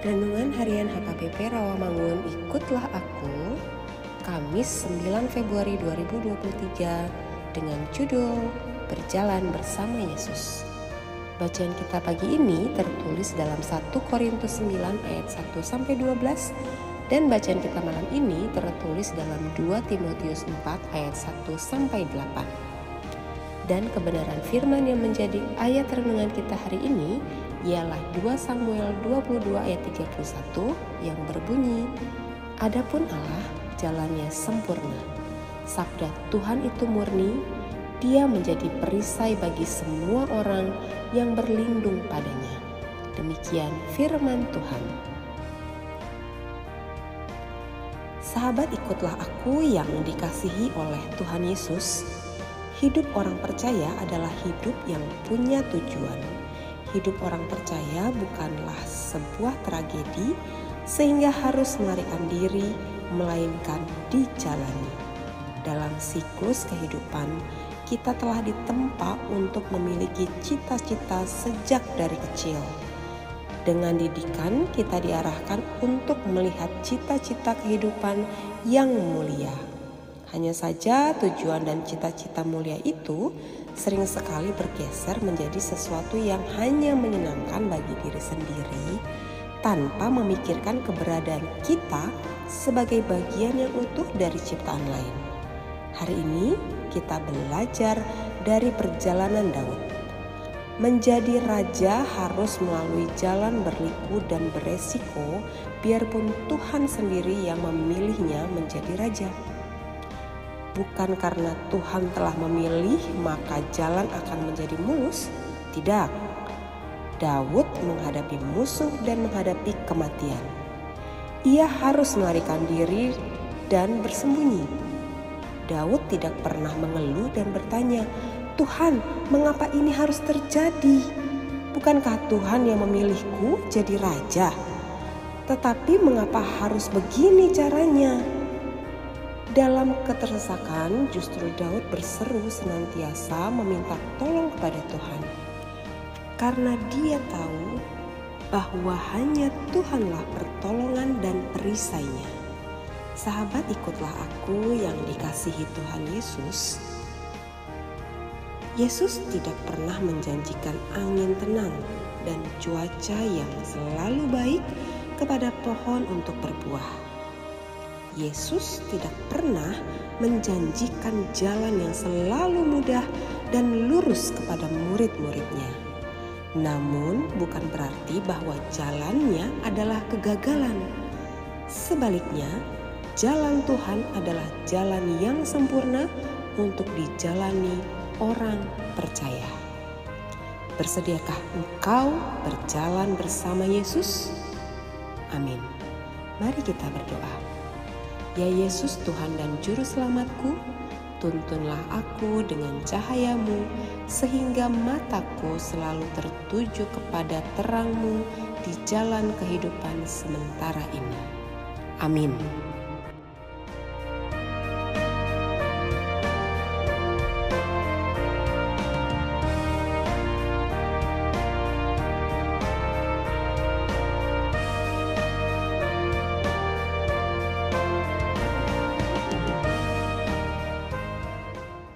Renungan Harian HKBP Rawamangun Ikutlah Aku Kamis 9 Februari 2023 dengan judul Berjalan Bersama Yesus. Bacaan kita pagi ini tertulis dalam 1 Korintus 9 ayat 1 sampai 12 dan bacaan kita malam ini tertulis dalam 2 Timotius 4 ayat 1 sampai 8 dan kebenaran firman yang menjadi ayat renungan kita hari ini ialah 2 Samuel 22 ayat 31 yang berbunyi, Adapun Allah jalannya sempurna. Sabda Tuhan itu murni, dia menjadi perisai bagi semua orang yang berlindung padanya. Demikian firman Tuhan. Sahabat ikutlah aku yang dikasihi oleh Tuhan Yesus Hidup orang percaya adalah hidup yang punya tujuan. Hidup orang percaya bukanlah sebuah tragedi sehingga harus melarikan diri, melainkan dijalani. Dalam siklus kehidupan, kita telah ditempa untuk memiliki cita-cita sejak dari kecil. Dengan didikan, kita diarahkan untuk melihat cita-cita kehidupan yang mulia. Hanya saja tujuan dan cita-cita mulia itu sering sekali bergeser menjadi sesuatu yang hanya menyenangkan bagi diri sendiri tanpa memikirkan keberadaan kita sebagai bagian yang utuh dari ciptaan lain. Hari ini kita belajar dari perjalanan Daud. Menjadi raja harus melalui jalan berliku dan beresiko biarpun Tuhan sendiri yang memilihnya menjadi raja bukan karena Tuhan telah memilih maka jalan akan menjadi mulus. Tidak. Daud menghadapi musuh dan menghadapi kematian. Ia harus melarikan diri dan bersembunyi. Daud tidak pernah mengeluh dan bertanya, "Tuhan, mengapa ini harus terjadi? Bukankah Tuhan yang memilihku jadi raja? Tetapi mengapa harus begini caranya?" Dalam ketersakan, justru Daud berseru senantiasa meminta tolong kepada Tuhan. Karena dia tahu bahwa hanya Tuhanlah pertolongan dan perisainya. Sahabat ikutlah aku yang dikasihi Tuhan Yesus. Yesus tidak pernah menjanjikan angin tenang dan cuaca yang selalu baik kepada pohon untuk berbuah Yesus tidak pernah menjanjikan jalan yang selalu mudah dan lurus kepada murid-muridnya. Namun, bukan berarti bahwa jalannya adalah kegagalan. Sebaliknya, jalan Tuhan adalah jalan yang sempurna untuk dijalani orang percaya. Bersediakah engkau berjalan bersama Yesus? Amin. Mari kita berdoa. Ya Yesus Tuhan dan Juru Selamatku, tuntunlah aku dengan cahayamu, sehingga mataku selalu tertuju kepada terangmu di jalan kehidupan sementara ini. Amin.